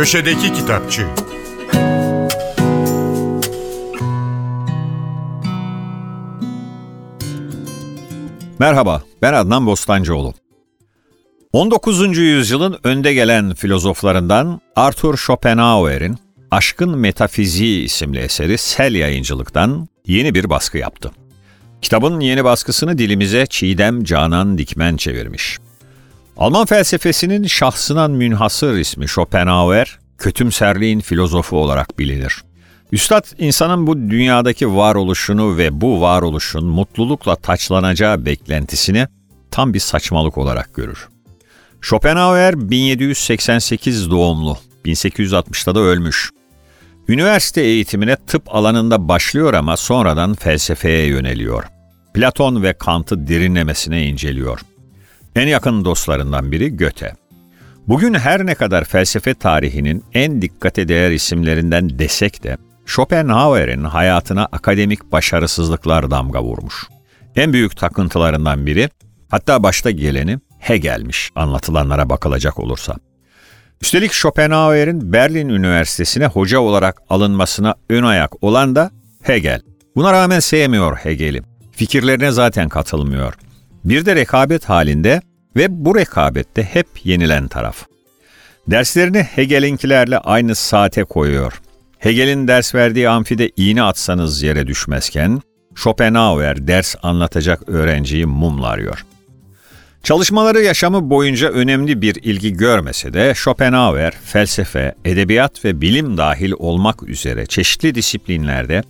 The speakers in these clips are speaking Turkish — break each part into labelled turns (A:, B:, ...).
A: Köşedeki Kitapçı
B: Merhaba, ben Adnan Bostancıoğlu. 19. yüzyılın önde gelen filozoflarından Arthur Schopenhauer'in Aşkın Metafiziği isimli eseri Sel Yayıncılık'tan yeni bir baskı yaptı. Kitabın yeni baskısını dilimize Çiğdem Canan Dikmen çevirmiş. Alman felsefesinin şahsına münhasır ismi Schopenhauer, kötümserliğin filozofu olarak bilinir. Üstad insanın bu dünyadaki varoluşunu ve bu varoluşun mutlulukla taçlanacağı beklentisini tam bir saçmalık olarak görür. Schopenhauer 1788 doğumlu, 1860'da da ölmüş. Üniversite eğitimine tıp alanında başlıyor ama sonradan felsefeye yöneliyor. Platon ve Kant'ı derinlemesine inceliyor. En yakın dostlarından biri Göte. Bugün her ne kadar felsefe tarihinin en dikkate değer isimlerinden desek de Schopenhauer'in hayatına akademik başarısızlıklar damga vurmuş. En büyük takıntılarından biri, hatta başta geleni Hegel'miş anlatılanlara bakılacak olursa. Üstelik Schopenhauer'in Berlin Üniversitesi'ne hoca olarak alınmasına ön ayak olan da Hegel. Buna rağmen sevmiyor Hegel'i. Fikirlerine zaten katılmıyor. Bir de rekabet halinde ve bu rekabette hep yenilen taraf. Derslerini Hegel'inkilerle aynı saate koyuyor. Hegel'in ders verdiği amfide iğne atsanız yere düşmezken, Schopenhauer ders anlatacak öğrenciyi mumlarıyor. Çalışmaları yaşamı boyunca önemli bir ilgi görmese de Schopenhauer felsefe, edebiyat ve bilim dahil olmak üzere çeşitli disiplinlerde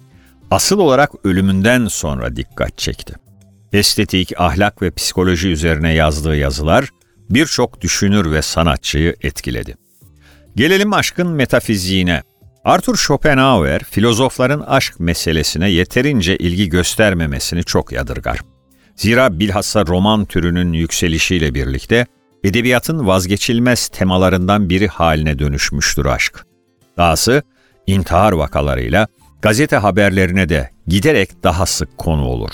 B: asıl olarak ölümünden sonra dikkat çekti. Estetik, ahlak ve psikoloji üzerine yazdığı yazılar birçok düşünür ve sanatçıyı etkiledi. Gelelim aşkın metafiziğine. Arthur Schopenhauer, filozofların aşk meselesine yeterince ilgi göstermemesini çok yadırgar. Zira bilhassa roman türünün yükselişiyle birlikte edebiyatın vazgeçilmez temalarından biri haline dönüşmüştür aşk. Dahası intihar vakalarıyla gazete haberlerine de giderek daha sık konu olur.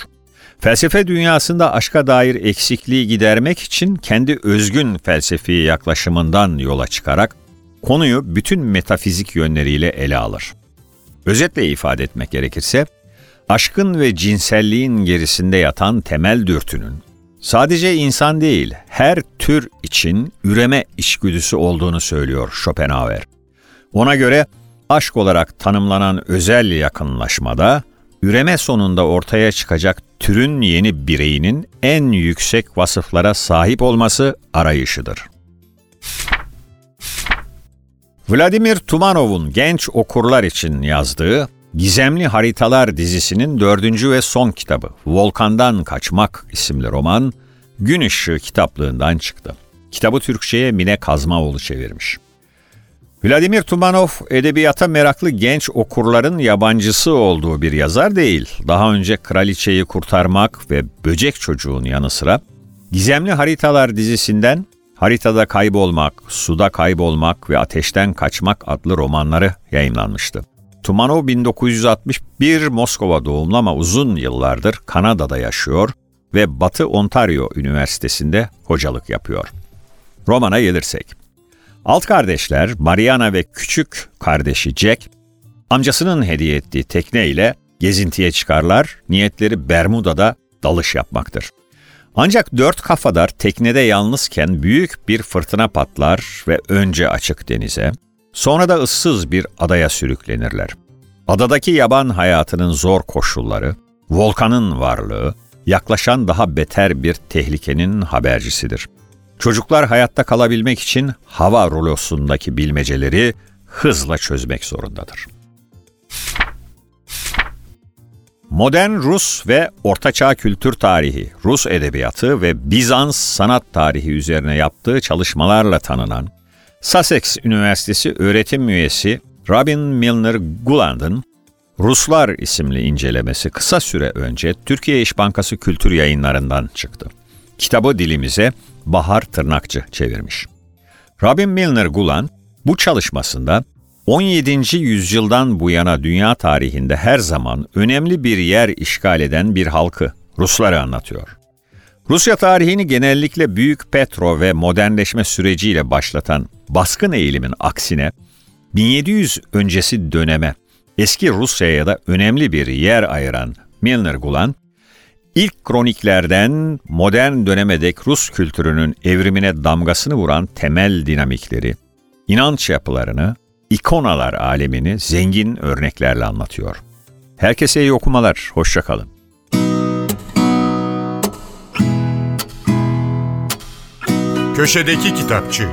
B: Felsefe dünyasında aşka dair eksikliği gidermek için kendi özgün felsefi yaklaşımından yola çıkarak konuyu bütün metafizik yönleriyle ele alır. Özetle ifade etmek gerekirse, aşkın ve cinselliğin gerisinde yatan temel dürtünün sadece insan değil, her tür için üreme içgüdüsü olduğunu söylüyor Schopenhauer. Ona göre aşk olarak tanımlanan özel yakınlaşmada üreme sonunda ortaya çıkacak türün yeni bireyinin en yüksek vasıflara sahip olması arayışıdır. Vladimir Tumanov'un genç okurlar için yazdığı Gizemli Haritalar dizisinin dördüncü ve son kitabı Volkandan Kaçmak isimli roman Gün Işığı kitaplığından çıktı. Kitabı Türkçe'ye Mine Kazmaoğlu çevirmiş. Vladimir Tumanov edebiyata meraklı genç okurların yabancısı olduğu bir yazar değil. Daha önce Kraliçeyi Kurtarmak ve Böcek Çocuğun yanı sıra Gizemli Haritalar dizisinden Haritada Kaybolmak, Suda Kaybolmak ve Ateşten Kaçmak adlı romanları yayınlanmıştı. Tumanov 1961 Moskova doğumlu ama uzun yıllardır Kanada'da yaşıyor ve Batı Ontario Üniversitesi'nde hocalık yapıyor. Romana gelirsek. Alt kardeşler Mariana ve küçük kardeşi Jack, amcasının hediye ettiği tekne ile gezintiye çıkarlar, niyetleri Bermuda'da dalış yapmaktır. Ancak dört kafadar teknede yalnızken büyük bir fırtına patlar ve önce açık denize, sonra da ıssız bir adaya sürüklenirler. Adadaki yaban hayatının zor koşulları, volkanın varlığı, yaklaşan daha beter bir tehlikenin habercisidir. Çocuklar hayatta kalabilmek için hava rulosundaki bilmeceleri hızla çözmek zorundadır. Modern Rus ve Ortaçağ kültür tarihi, Rus edebiyatı ve Bizans sanat tarihi üzerine yaptığı çalışmalarla tanınan Sussex Üniversitesi öğretim üyesi Robin Milner Guland'ın Ruslar isimli incelemesi kısa süre önce Türkiye İş Bankası Kültür Yayınlarından çıktı. Kitabı dilimize Bahar Tırnakçı çevirmiş. Robin Milner Guland bu çalışmasında 17. yüzyıldan bu yana dünya tarihinde her zaman önemli bir yer işgal eden bir halkı, Rusları anlatıyor. Rusya tarihini genellikle büyük petro ve modernleşme süreciyle başlatan baskın eğilimin aksine 1700 öncesi döneme eski Rusya'ya da önemli bir yer ayıran Milner Gulan, ilk kroniklerden modern döneme dek Rus kültürünün evrimine damgasını vuran temel dinamikleri, inanç yapılarını, ikonalar alemini zengin örneklerle anlatıyor. Herkese iyi okumalar, hoşçakalın.
A: Köşedeki Kitapçı